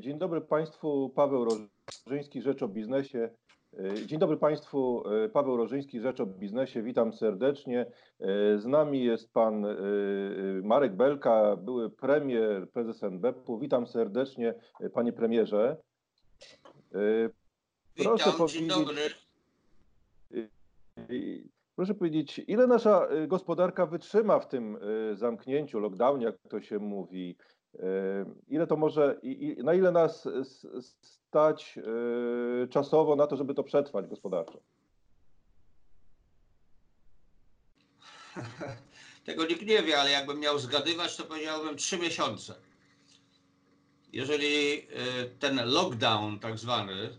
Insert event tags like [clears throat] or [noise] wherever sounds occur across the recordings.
Dzień dobry Państwu, Paweł Rożyński, Rzecz o Biznesie. Dzień dobry Państwu, Paweł Rożyński, Rzecz o Biznesie, witam serdecznie. Z nami jest Pan Marek Belka, były premier, prezes NBP-u. Witam serdecznie Panie Premierze. Proszę witam, powiedzieć, dzień dobry. Proszę powiedzieć, ile nasza gospodarka wytrzyma w tym zamknięciu, lockdownie, jak to się mówi? Ile to może, na ile nas stać czasowo na to, żeby to przetrwać gospodarczo? [laughs] Tego nikt nie wie, ale jakbym miał zgadywać, to powiedziałbym trzy miesiące. Jeżeli ten lockdown tak zwany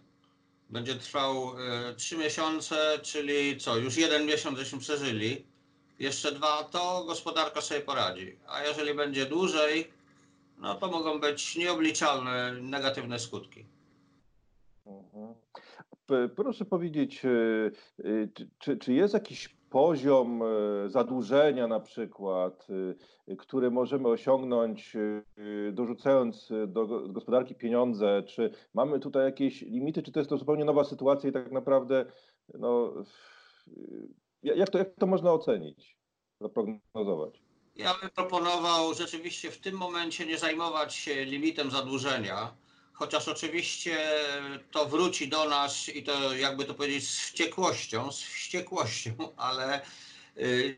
będzie trwał trzy miesiące, czyli co, już jeden miesiąc żeśmy przeżyli, jeszcze dwa, to gospodarka sobie poradzi. A jeżeli będzie dłużej, no to mogą być nieobliczalne negatywne skutki. Mhm. Proszę powiedzieć, e, e, czy, czy jest jakiś poziom e, zadłużenia na przykład, który możemy osiągnąć dorzucając do gospodarki pieniądze? Czy mamy tutaj jakieś limity, czy to jest to zupełnie nowa sytuacja i tak naprawdę no, jak, to, jak to można ocenić, zaprognozować? Ja bym proponował rzeczywiście w tym momencie nie zajmować się limitem zadłużenia, chociaż oczywiście to wróci do nas i to jakby to powiedzieć z wściekłością, z wściekłością, [laughs] ale y,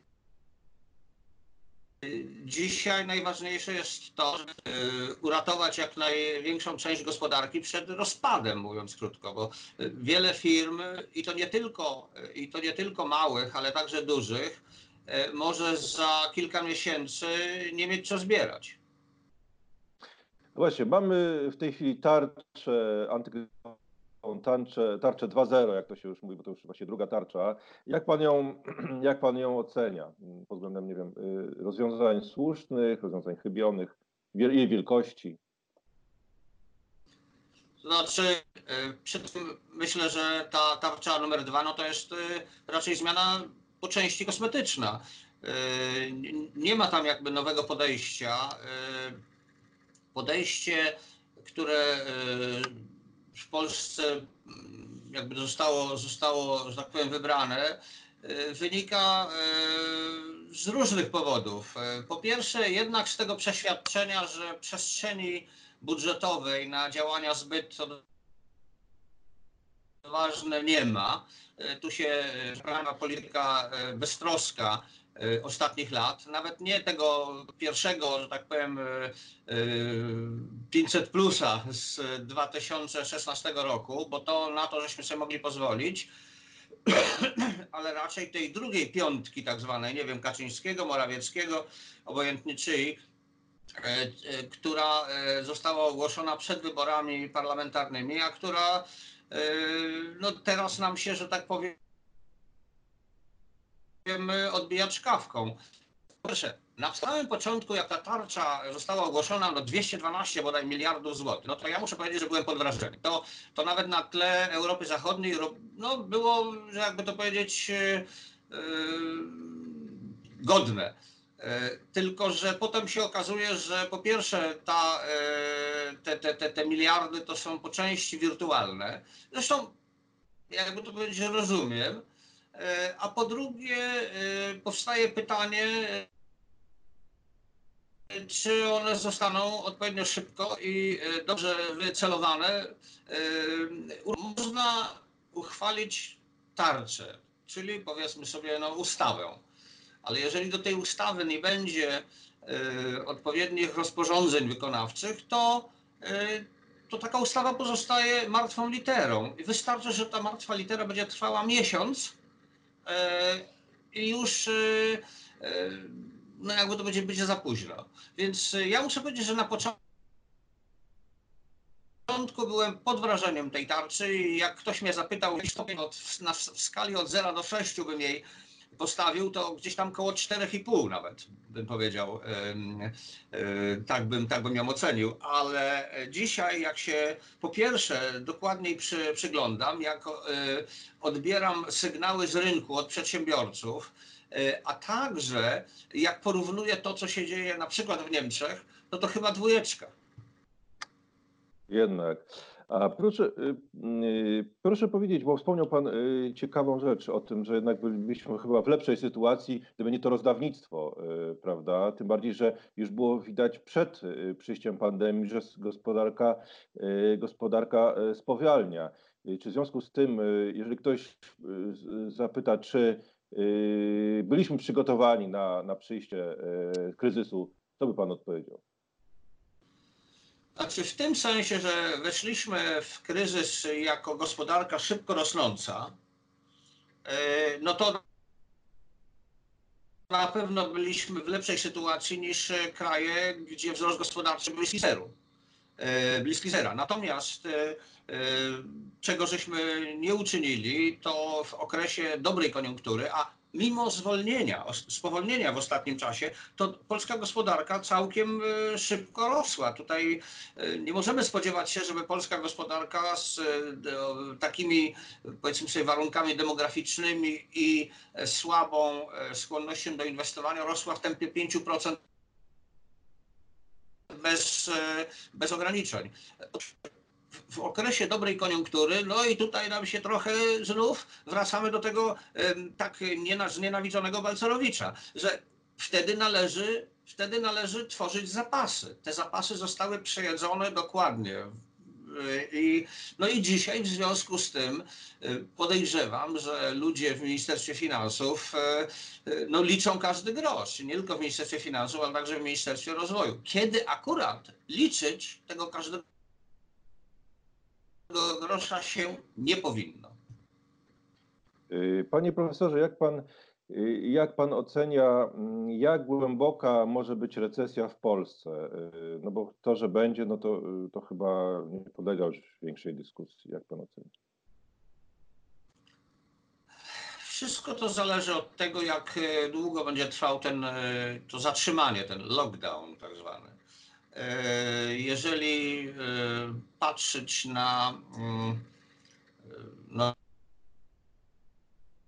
Dzisiaj najważniejsze jest to, żeby y, uratować jak największą część gospodarki przed rozpadem, mówiąc krótko, bo y, wiele firm, i to nie tylko, i to nie tylko małych, ale także dużych, może za kilka miesięcy nie mieć co zbierać. Właśnie, mamy w tej chwili tarczę antykryzysową, tarczę, tarczę 2.0, jak to się już mówi, bo to już właśnie druga tarcza. Jak pan ją, [clears throat] jak pan ją ocenia pod względem, nie wiem, y, rozwiązań słusznych, rozwiązań chybionych, jej wielkości? Znaczy, y, przy tym myślę, że ta tarcza numer dwa, no to jest y, raczej zmiana po części kosmetyczna. E, nie ma tam jakby nowego podejścia. E, podejście, które e, w Polsce mm, jakby zostało, zostało, że tak powiem, wybrane, wynika z różnych powodów. Po pierwsze, jednak z tego przeświadczenia, że przestrzeni budżetowej na działania zbyt ważne nie ma. E, tu się przeprowadza polityka e, beztroska e, ostatnich lat, nawet nie tego pierwszego, że tak powiem, 500 plusa z 2016 roku, bo to na to żeśmy sobie mogli pozwolić, [clears throat] ale raczej tej drugiej piątki tak zwanej, nie wiem, Kaczyńskiego, Morawieckiego, obojętnie czyj, która została ogłoszona przed wyborami parlamentarnymi, a która no teraz nam się, że tak powiem, odbijać szkawką. Proszę, na samym początku, jak ta tarcza została ogłoszona, no 212 bodaj miliardów złotych, no to ja muszę powiedzieć, że byłem pod wrażeniem. To, to nawet na tle Europy Zachodniej no, było, że jakby to powiedzieć, yy, godne. E, tylko, że potem się okazuje, że po pierwsze ta, e, te, te, te, te miliardy to są po części wirtualne. Zresztą, jakby to powiedzieć, rozumiem. E, a po drugie powstaje pytanie, czy one zostaną odpowiednio szybko i dobrze wycelowane. Można uchwalić tarczę, czyli powiedzmy sobie no, ustawę ale jeżeli do tej ustawy nie będzie y, odpowiednich rozporządzeń wykonawczych, to, y, to taka ustawa pozostaje martwą literą. I wystarczy, że ta martwa litera będzie trwała miesiąc y, i już no jakby to będzie, będzie za późno. Więc ja muszę powiedzieć, że na początku byłem pod wrażeniem tej tarczy i jak ktoś mnie zapytał, w skali od 0 do 6 bym jej postawił, to gdzieś tam koło 4,5 nawet, bym powiedział. Tak bym, tak bym ją ocenił. Ale dzisiaj, jak się po pierwsze dokładniej przy, przyglądam, jak e, odbieram sygnały z rynku od przedsiębiorców, e, a także jak porównuję to, co się dzieje na przykład w Niemczech, no to chyba dwójeczka. Jednak. A proszę, y, y, proszę powiedzieć, bo wspomniał Pan y, ciekawą rzecz o tym, że jednak byliśmy chyba w lepszej sytuacji, gdyby nie to rozdawnictwo, prawda? Tym bardziej, że już było widać przed przyjściem pandemii, że gospodarka, gospodarka spowalnia. Czy w związku z tym, jeżeli ktoś zapyta, czy byliśmy przygotowani na, na przyjście kryzysu, co by Pan odpowiedział? Znaczy w tym sensie, że weszliśmy w kryzys jako gospodarka szybko rosnąca, e, no to na pewno byliśmy w lepszej sytuacji niż kraje, gdzie wzrost gospodarczy był bliski zeru. E, bliski zera. Natomiast e, czego żeśmy nie uczynili, to w okresie dobrej koniunktury, a mimo zwolnienia, spowolnienia w ostatnim czasie, to polska gospodarka całkiem e, szybko rosła. Tutaj e, nie możemy spodziewać się, żeby polska gospodarka z e, takimi, powiedzmy sobie, warunkami demograficznymi i słabą skłonnością do inwestowania rosła w tempie 5% bez, bez ograniczeń w okresie dobrej koniunktury, no i tutaj nam się trochę znów wracamy do tego tak znienawidzonego Balcerowicza, że wtedy należy, wtedy należy tworzyć zapasy. Te zapasy zostały przejedzone dokładnie. I, no i dzisiaj w związku z tym podejrzewam, że ludzie w Ministerstwie Finansów no, liczą każdy grosz. Nie tylko w Ministerstwie Finansów, ale także w Ministerstwie Rozwoju. Kiedy akurat liczyć tego każdego grosza się nie powinno. Y, panie profesorze, jak pan, y, jak pan ocenia, mm, jak głęboka może być recesja w Polsce? Y, no bo to, że będzie, no to, to chyba nie podlega już większej dyskusji. Jak pan ocenia? Wszystko to zależy od tego, jak długo będzie trwał ten, to zatrzymanie, ten lockdown tak zwany. E, jeżeli e, patrzeć na, mm, na,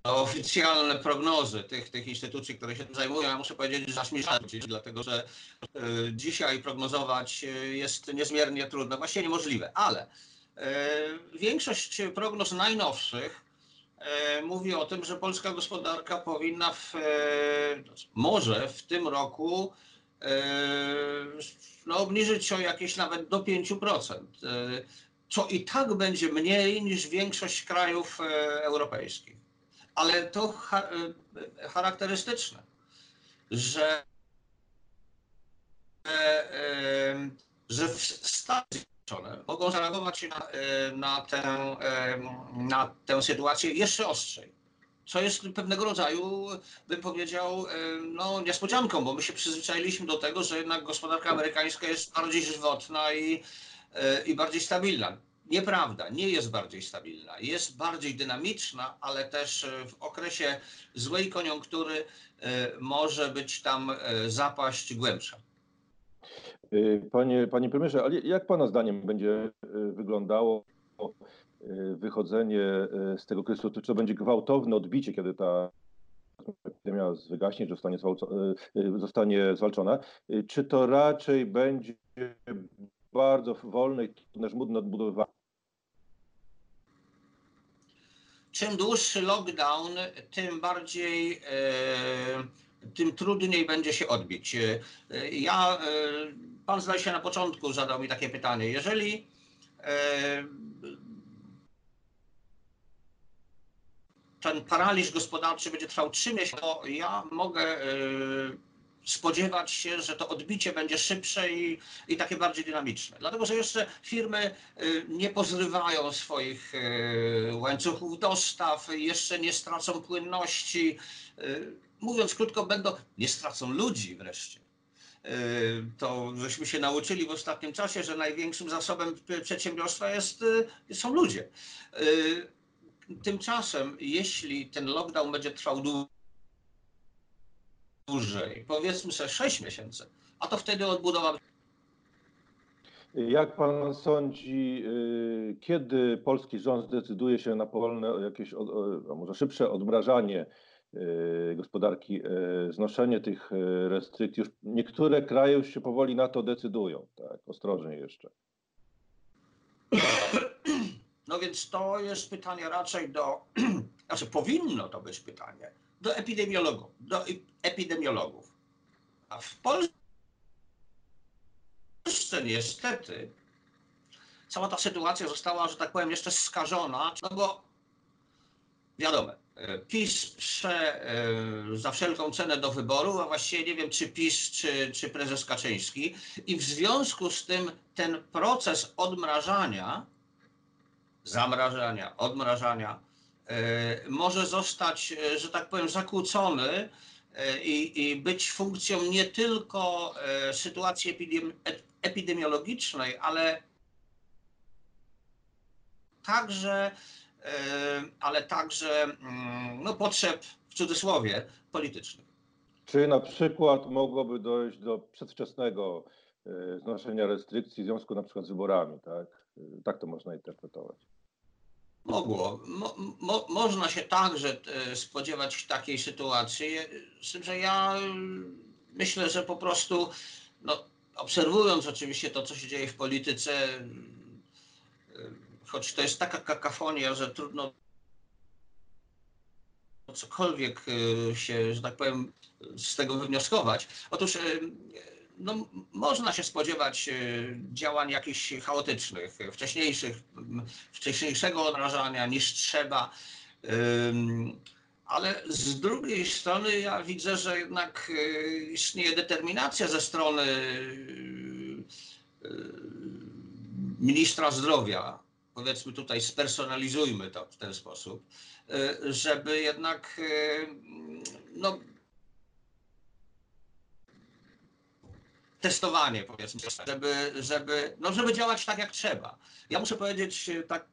oficjalne prognozy tych, tych instytucji, które się tym zajmują, ja muszę powiedzieć, że aż mi dlatego że e, dzisiaj prognozować jest niezmiernie trudno, właściwie niemożliwe, ale większość prognoz najnowszych mówi o tym, że polska gospodarka powinna w, może w tym roku no, obniżyć o jakieś nawet do 5%, e, co i tak będzie mniej niż większość krajów e, europejskich. Ale to e, charakterystyczne, że, że w Stanach mogą zareagować na, na, tę, na tę sytuację jeszcze ostrzej co jest pewnego rodzaju, bym powiedział, no, niespodzianką, bo my się przyzwyczailiśmy do tego, że jednak gospodarka amerykańska jest bardziej żywotna i, e, i bardziej stabilna. Nieprawda, nie jest bardziej stabilna. Jest bardziej dynamiczna, ale też e, w okresie złej koniunktury e, może być tam zapaść głębsza. Panie, panie premierze, ale jak Pana zdaniem będzie wyglądało wychodzenie y, z tego kryzysu, czy to będzie gwałtowne odbicie, kiedy ta epidemia wygaśnie, że zostanie, y, zostanie zwalczona, czy to raczej będzie bardzo wolne i żmudne odbudowywanie? Czym dłuższy lockdown, tym bardziej, tym trudniej będzie się odbić. Ja, pan zdaje się na początku zadał mi takie pytanie. Jeżeli ten paraliż gospodarczy będzie trwał trzy miesiące, to ja mogę e, spodziewać się, że to odbicie będzie szybsze i, i takie bardziej dynamiczne. Dlatego, że jeszcze firmy e, nie pozrywają swoich e, łańcuchów dostaw, jeszcze nie stracą płynności. Mówiąc krótko, będą, nie stracą ludzi wreszcie. To żeśmy się nauczyli w ostatnim czasie, że największym zasobem przedsiębiorstwa jest, są ludzie. Tymczasem, jeśli ten lockdown będzie trwał dłużej, powiedzmy sobie 6 miesięcy, a to wtedy odbudowa. Jak pan sądzi, y, kiedy polski rząd zdecyduje się na powolne, jakieś, a może szybsze odmrażanie y, gospodarki, y, znoszenie tych restrykcji? Już niektóre kraje już się powoli na to decydują, tak, ostrożnie jeszcze. [coughs] więc to jest pytanie raczej do, [clears throat] znaczy powinno to być pytanie do epidemiologów, do epidemiologów. A w Polsce niestety cała ta sytuacja została, że tak powiem, jeszcze skażona, no bo wiadomo, PiS prze, e, za wszelką cenę do wyboru, a właściwie nie wiem, czy PiS, czy, czy prezes Kaczyński. I w związku z tym ten proces odmrażania, zamrażania, odmrażania, e, może zostać, e, że tak powiem, zakłócony i, i być funkcją nie tylko sytuacji epidemiologicznej, ale także ale także mm, no, potrzeb, w cudzysłowie, politycznych. Czy na przykład mogłoby dojść do przedwczesnego e, znoszenia restrykcji w związku na przykład z wyborami, tak? E, tak to można interpretować. Mogło. Mo, mo, można się także e, spodziewać takiej sytuacji, z tym, że ja myślę, że po prostu no, obserwując oczywiście to, co się dzieje w polityce, choć to jest taka kakafonia, że trudno cokolwiek się, że tak powiem, z tego wywnioskować. Otóż no, można się spodziewać y, działań jakichś chaotycznych, wcześniejszych, wcześniejszego odrażania niż trzeba. Ale z drugiej strony ja widzę, że jednak istnieje determinacja ze strony ministra zdrowia powiedzmy tutaj spersonalizujmy to w ten sposób, e, żeby jednak e, no, testowanie powiedzmy, żeby, żeby, no, żeby działać tak jak trzeba. Ja muszę powiedzieć e, tak,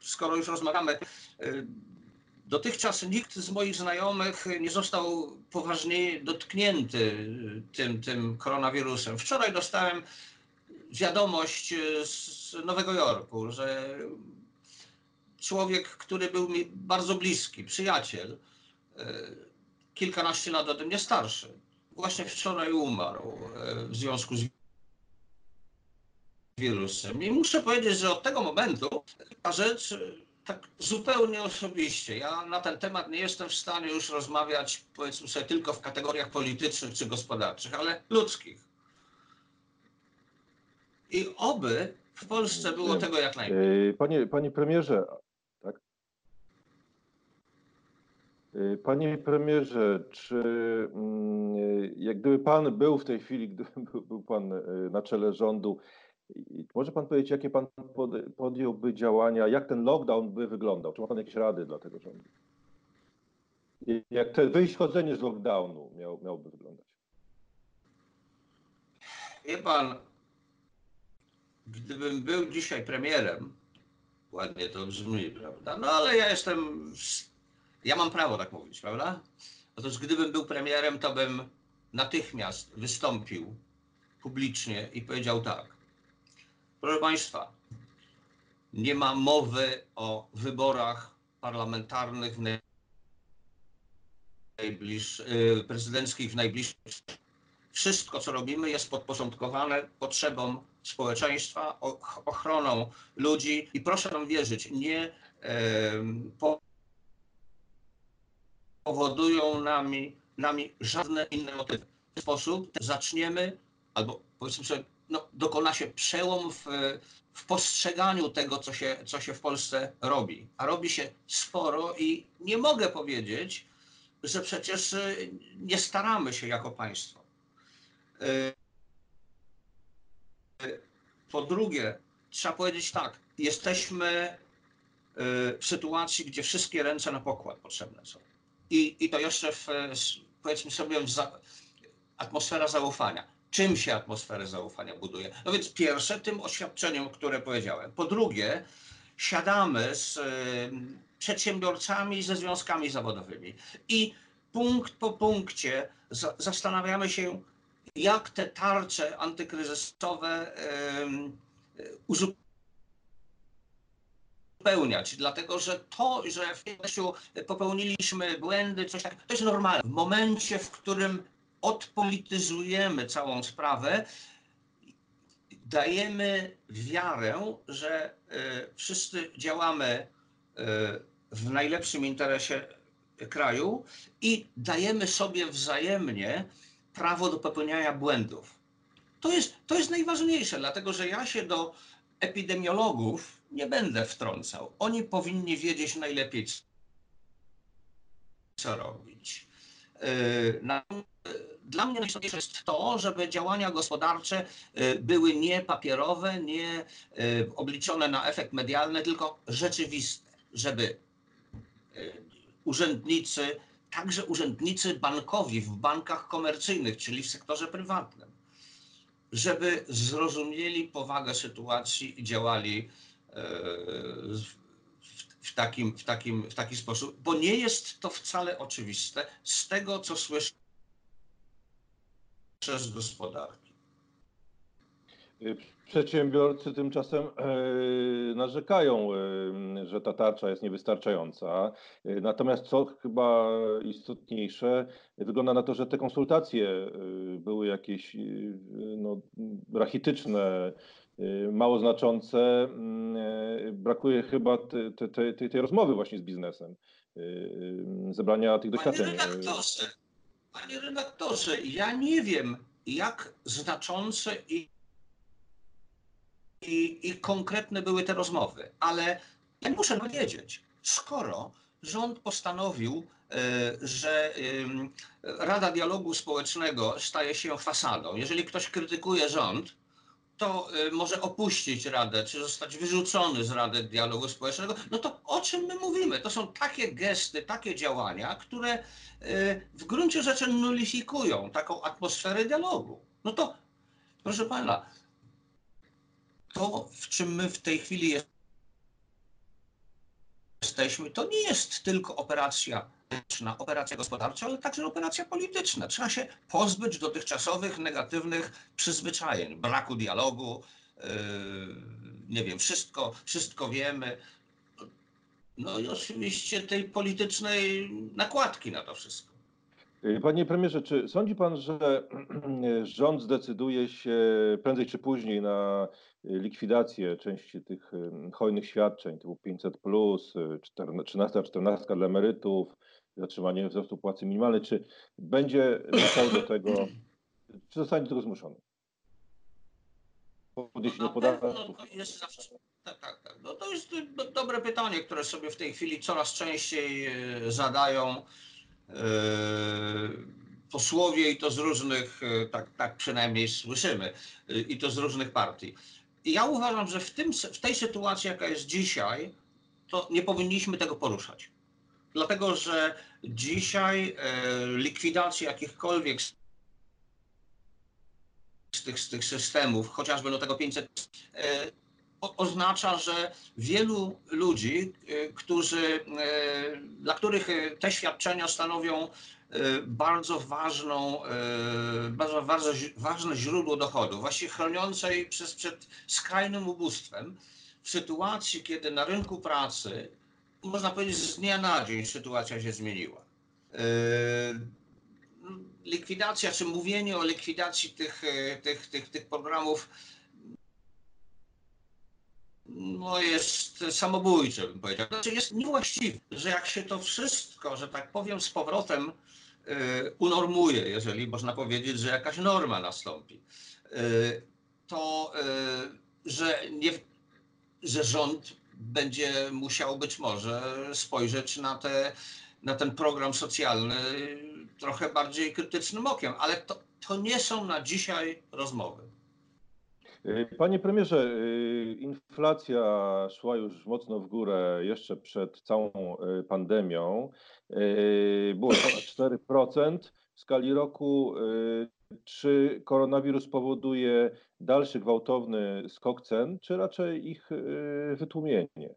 skoro już rozmawiamy, dotychczas nikt z moich znajomych nie został poważnie dotknięty tym, tym koronawirusem. Wczoraj dostałem wiadomość e, z Nowego Jorku, że człowiek, który był mi bardzo bliski, przyjaciel, e, kilkanaście lat ode mnie starszy, właśnie wczoraj umarł e, w związku z wirusem. I muszę powiedzieć, że od tego momentu ta rzecz tak zupełnie osobiście. Ja na ten temat nie jestem w stanie już rozmawiać, powiedzmy sobie, tylko w kategoriach politycznych czy gospodarczych, ale ludzkich. I oby w Polsce było tego jak najmniej. E, panie, panie premierze, tak? E, panie premierze, czy mm, jak gdyby pan był w tej chwili, gdyby [laughs] był pan e, na czele rządu, może pan powiedzieć, jakie pan podjąłby działania, jak ten lockdown by wyglądał? Czy ma pan jakieś rady dla tego rządu? Jak to wychodzenie z lockdownu miał, miałoby wyglądać? Wie pan, gdybym był dzisiaj premierem, ładnie to brzmi, prawda? No ale ja jestem, ja mam prawo tak mówić, prawda? Otóż gdybym był premierem, to bym natychmiast wystąpił publicznie i powiedział tak. Proszę Państwa, nie ma mowy o wyborach parlamentarnych w najbliż, y, prezydenckich w najbliższym. Wszystko, co robimy, jest podporządkowane potrzebom społeczeństwa, ochroną ludzi i proszę nam wierzyć, nie powodują nami, nami żadne inne motywy. W ten sposób zaczniemy, albo powiedzmy sobie, no, dokona się przełom w, w postrzeganiu tego, co się, co się w Polsce robi. A robi się sporo i nie mogę powiedzieć, że przecież y, nie staramy się jako państwo. Y, po drugie, trzeba powiedzieć tak, jesteśmy y, w sytuacji, gdzie wszystkie ręce na pokład potrzebne są. I, i to jeszcze w, powiedzmy sobie, w za, atmosfera zaufania. Czym się atmosferę zaufania buduje? No więc pierwsze, tym oświadczeniem, które powiedziałem. Po drugie, siadamy z y, przedsiębiorcami, ze związkami zawodowymi i punkt po punkcie za, zastanawiamy się, jak te tarcze antykryzysowe uzupełniać, dlatego że to, że w życiu popełniliśmy błędy, coś takiego, to jest normalne. W momencie, w którym odpolityzujemy całą sprawę, dajemy wiarę, że wszyscy działamy w najlepszym interesie kraju i dajemy sobie wzajemnie prawo do popełniania błędów. To jest, to jest najważniejsze, dlatego że ja się do epidemiologów nie będę wtrącał. Oni powinni wiedzieć najlepiej, co robić. Dla mnie najważniejsze jest to, żeby działania gospodarcze były nie papierowe, nie obliczone na efekt medialny, tylko rzeczywiste, żeby urzędnicy, także urzędnicy bankowi w bankach komercyjnych, czyli w sektorze prywatnym, żeby zrozumieli powagę sytuacji i działali w takim, w, takim, w taki sposób, bo nie jest to wcale oczywiste z tego, co słyszę z gospodarki. Przedsiębiorcy tymczasem e, narzekają, e, że ta tarcza jest niewystarczająca. E, natomiast co chyba istotniejsze, wygląda na to, że te konsultacje były jakieś no, rachityczne, mało znaczące. Mm, brakuje chyba te, te, te, tej rozmowy właśnie z biznesem, zebrania tych doświadczeń. Panie redaktorze, panie redaktorze, ja nie wiem, jak znaczące i i, i konkretne były te rozmowy. Ale ja muszę powiedzieć, skoro rząd postanowił, że Rada Dialogu Społecznego staje się fasadą, jeżeli ktoś krytykuje rząd, to e, może opuścić Radę, czy zostać wyrzucony z Rady Dialogu Społecznego, no to o czym my mówimy? To są takie gesty, takie działania, które e, w gruncie rzeczy nulifikują taką atmosferę dialogu. No to, proszę pana, to, w czym my w tej chwili jesteśmy, to nie jest tylko operacja operacja gospodarcza, ale także operacja polityczna. Trzeba się pozbyć dotychczasowych negatywnych przyzwyczajeń, braku dialogu, yy, nie wiem, wszystko, wszystko wiemy. No i oczywiście tej politycznej nakładki na to wszystko. Panie premierze, czy sądzi pan, że [clears throat] rząd zdecyduje się prędzej czy później na likwidację części tych hojnych świadczeń typu 500, 13, 14 dla emerytów, zatrzymanie wzrostu płacy minimalnej? Czy będzie musiał do tego, [clears throat] czy zostanie do tego zmuszony? Podniesienie podatków. Tak, tak, tak. No to jest dobre pytanie, które sobie w tej chwili coraz częściej zadają posłowie i to z różnych, e, tak, tak przynajmniej słyszymy, e, i to z różnych partii. I ja uważam, że w, tym, w tej sytuacji, jaka jest dzisiaj, to nie powinniśmy tego poruszać. Dlatego, że dzisiaj e, likwidacja jakichkolwiek z tych, z tych systemów, chociażby do tego 500, e, oznacza, że wielu ludzi, e, którzy, e, dla których e, te świadczenia stanowią bardzo ważną, bardzo, bardzo ważne źródło dochodu, właściwie chroniące ich przez, przed skrajnym ubóstwem, w sytuacji, kiedy na rynku pracy, można powiedzieć, z dnia na dzień sytuacja się zmieniła. Likwidacja, czy mówienie o likwidacji tych, tych, tych, tych programów no jest samobójcze, bym powiedział. Znaczy jest niewłaściwe, że jak się to wszystko, że tak powiem, z powrotem y, unormuje, jeżeli można powiedzieć, że jakaś norma nastąpi, y, to y, że, nie, że rząd będzie musiał być może spojrzeć na, te, na ten program socjalny trochę bardziej krytycznym okiem, ale to, to nie są na dzisiaj rozmowy. Panie premierze, y, inflacja szła już mocno w górę jeszcze przed całą y, pandemią. Y, było ponad [clears throat] 4% w skali roku. Czy koronawirus powoduje dalszy gwałtowny skok cen, czy raczej ich wytłumienie?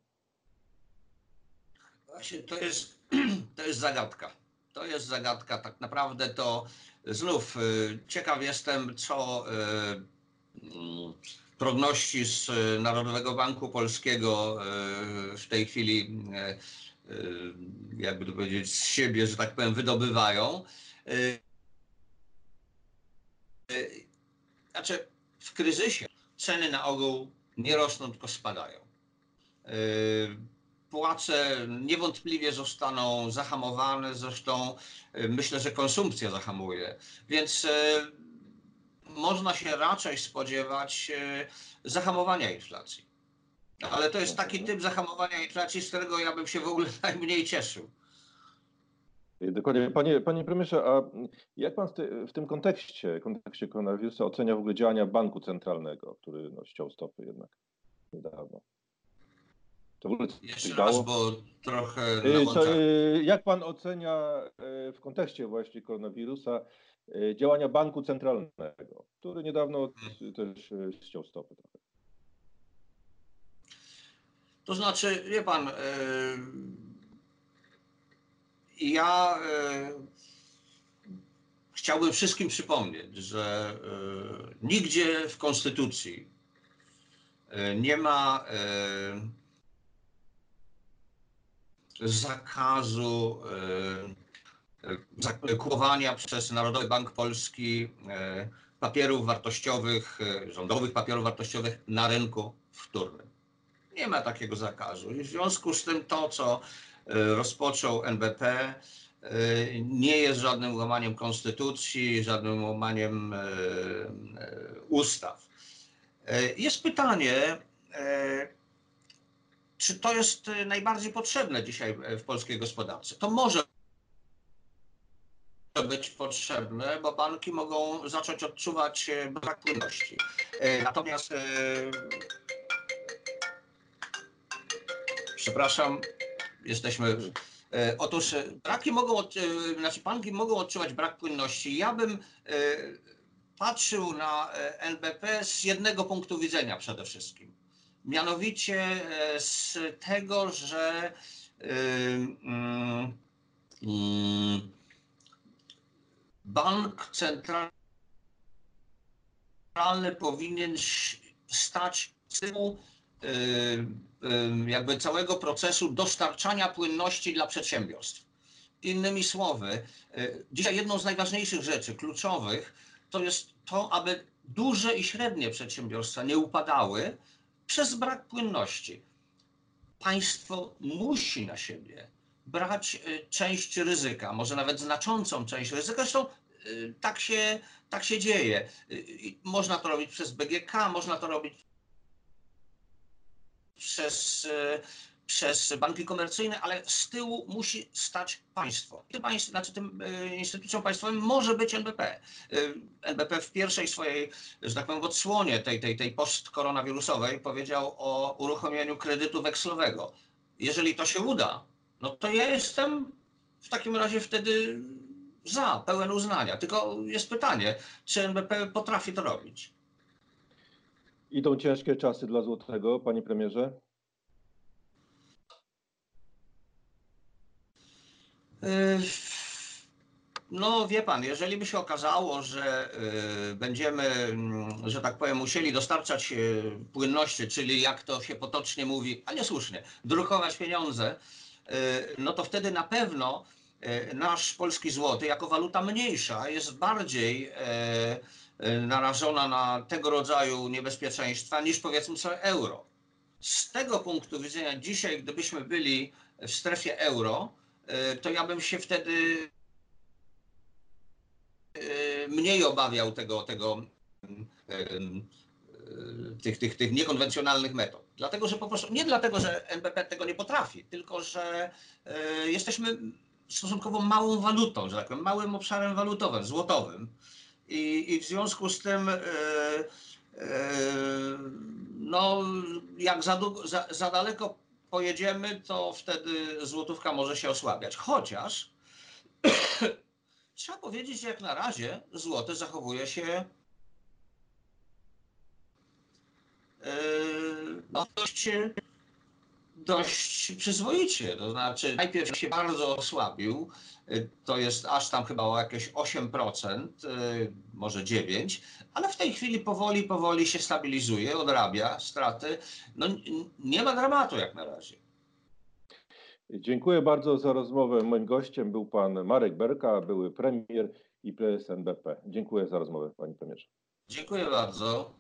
Właśnie to jest, [clears throat] to jest zagadka. To jest zagadka. Tak naprawdę to znów ciekaw jestem, co progności z e, Narodowego Banku Polskiego e, w tej chwili, e, jakby to powiedzieć, z siebie, że tak powiem, wydobywają. Znaczy, w kryzysie ceny na ogół nie rosną, tylko spadają. Płace niewątpliwie zostaną zahamowane, zresztą myślę, że konsumpcja zahamuje, więc można się raczej spodziewać zahamowania inflacji. Ale to jest taki typ zahamowania inflacji, z którego ja bym się w ogóle [laughs] najmniej cieszył. Dokładnie. Panie, panie premierze, a jak pan w, ty, w tym kontekście, kontekście koronawirusa ocenia w ogóle działania banku centralnego, który no, ściął stopy jednak niedawno? To w ogóle Jeszcze raz, dało? bo trochę Co, y, Jak pan ocenia w kontekście właśnie koronawirusa działania banku centralnego, który niedawno też ściął stopy trochę? To znaczy, wie pan, ja e, chciałbym wszystkim przypomnieć, że nigdzie w Konstytucji nie ma zakazu kupowania przez Narodowy Bank Polski papierów wartościowych, rządowych papierów wartościowych na rynku wtórnym. Nie ma takiego zakazu. I w związku z tym to, co E, rozpoczął NBP, e, nie jest żadnym łamaniem konstytucji, żadnym łamaniem e, ustaw. Jest pytanie, czy to jest najbardziej potrzebne dzisiaj w polskiej gospodarce? To może być potrzebne, bo banki mogą zacząć odczuwać brak płynności. Natomiast przepraszam, jesteśmy. E, otóż e, braki mogą, e, znaczy banki mogą odczuwać brak płynności. Ja bym patrzył na NBP z jednego punktu widzenia przede wszystkim. Mianowicie z tego, że mm, mm, bank centralny powinien stać tyłu jakby całego procesu dostarczania płynności dla przedsiębiorstw. Innymi słowy, y, dzisiaj jedną z najważniejszych rzeczy, kluczowych, to jest to, aby duże i średnie przedsiębiorstwa nie upadały przez brak płynności. Państwo musi na siebie brać y, część ryzyka, może nawet znaczącą część ryzyka. Zresztą y, tak się, tak się dzieje. Można to robić przez BGK, można to robić przez, przez banki komercyjne, ale z tyłu musi stać państwo. Tym, państw, znaczy tym instytucją państwowym może być NBP. NBP w pierwszej swojej, że tak powiem, odsłonie tej, tej, tej postkoronawirusowej powiedział o uruchomieniu kredytu wekslowego. Jeżeli to się uda, no to ja jestem w takim razie wtedy za, pełen uznania. Tylko jest pytanie, czy NBP potrafi to robić? Idą ciężkie czasy dla złotego, panie premierze? Y, no wie pan, jeżeli by się okazało, że y, będziemy, mm, że tak powiem, musieli dostarczać y, płynności, czyli jak to się potocznie mówi, a niesłusznie, drukować pieniądze, no to wtedy na pewno nasz polski złoty jako waluta mniejsza jest bardziej Y, narażona na tego rodzaju niebezpieczeństwa niż powiedzmy sobie euro. Z tego punktu widzenia dzisiaj, gdybyśmy byli w strefie euro, to ja bym się wtedy mniej obawiał tego, tego tych, tych, tych niekonwencjonalnych metod. Dlatego, że po prostu, nie dlatego, że NBP tego nie potrafi, tylko że jesteśmy stosunkowo małą walutą, że tak powiem, małym obszarem walutowym, złotowym i, i w związku z tym e, e, no, jak za, za, za daleko pojedziemy, to wtedy złotówka może się osłabiać. Chociaż [coughs] trzeba powiedzieć, że jak na razie złote zachowuje się e, no, dość, dość przyzwoicie. To znaczy, najpierw się bardzo osłabił, y, to jest aż tam chyba o jakieś 8%, y, może 9%, ale w tej chwili powoli, powoli się stabilizuje, odrabia straty. No, nie ma dramatu jak na razie. Dziękuję bardzo za rozmowę. Moim gościem był pan Marek Berka, były premier i prezes NBP. Dziękuję za rozmowę, panie premierze. Dziękuję bardzo.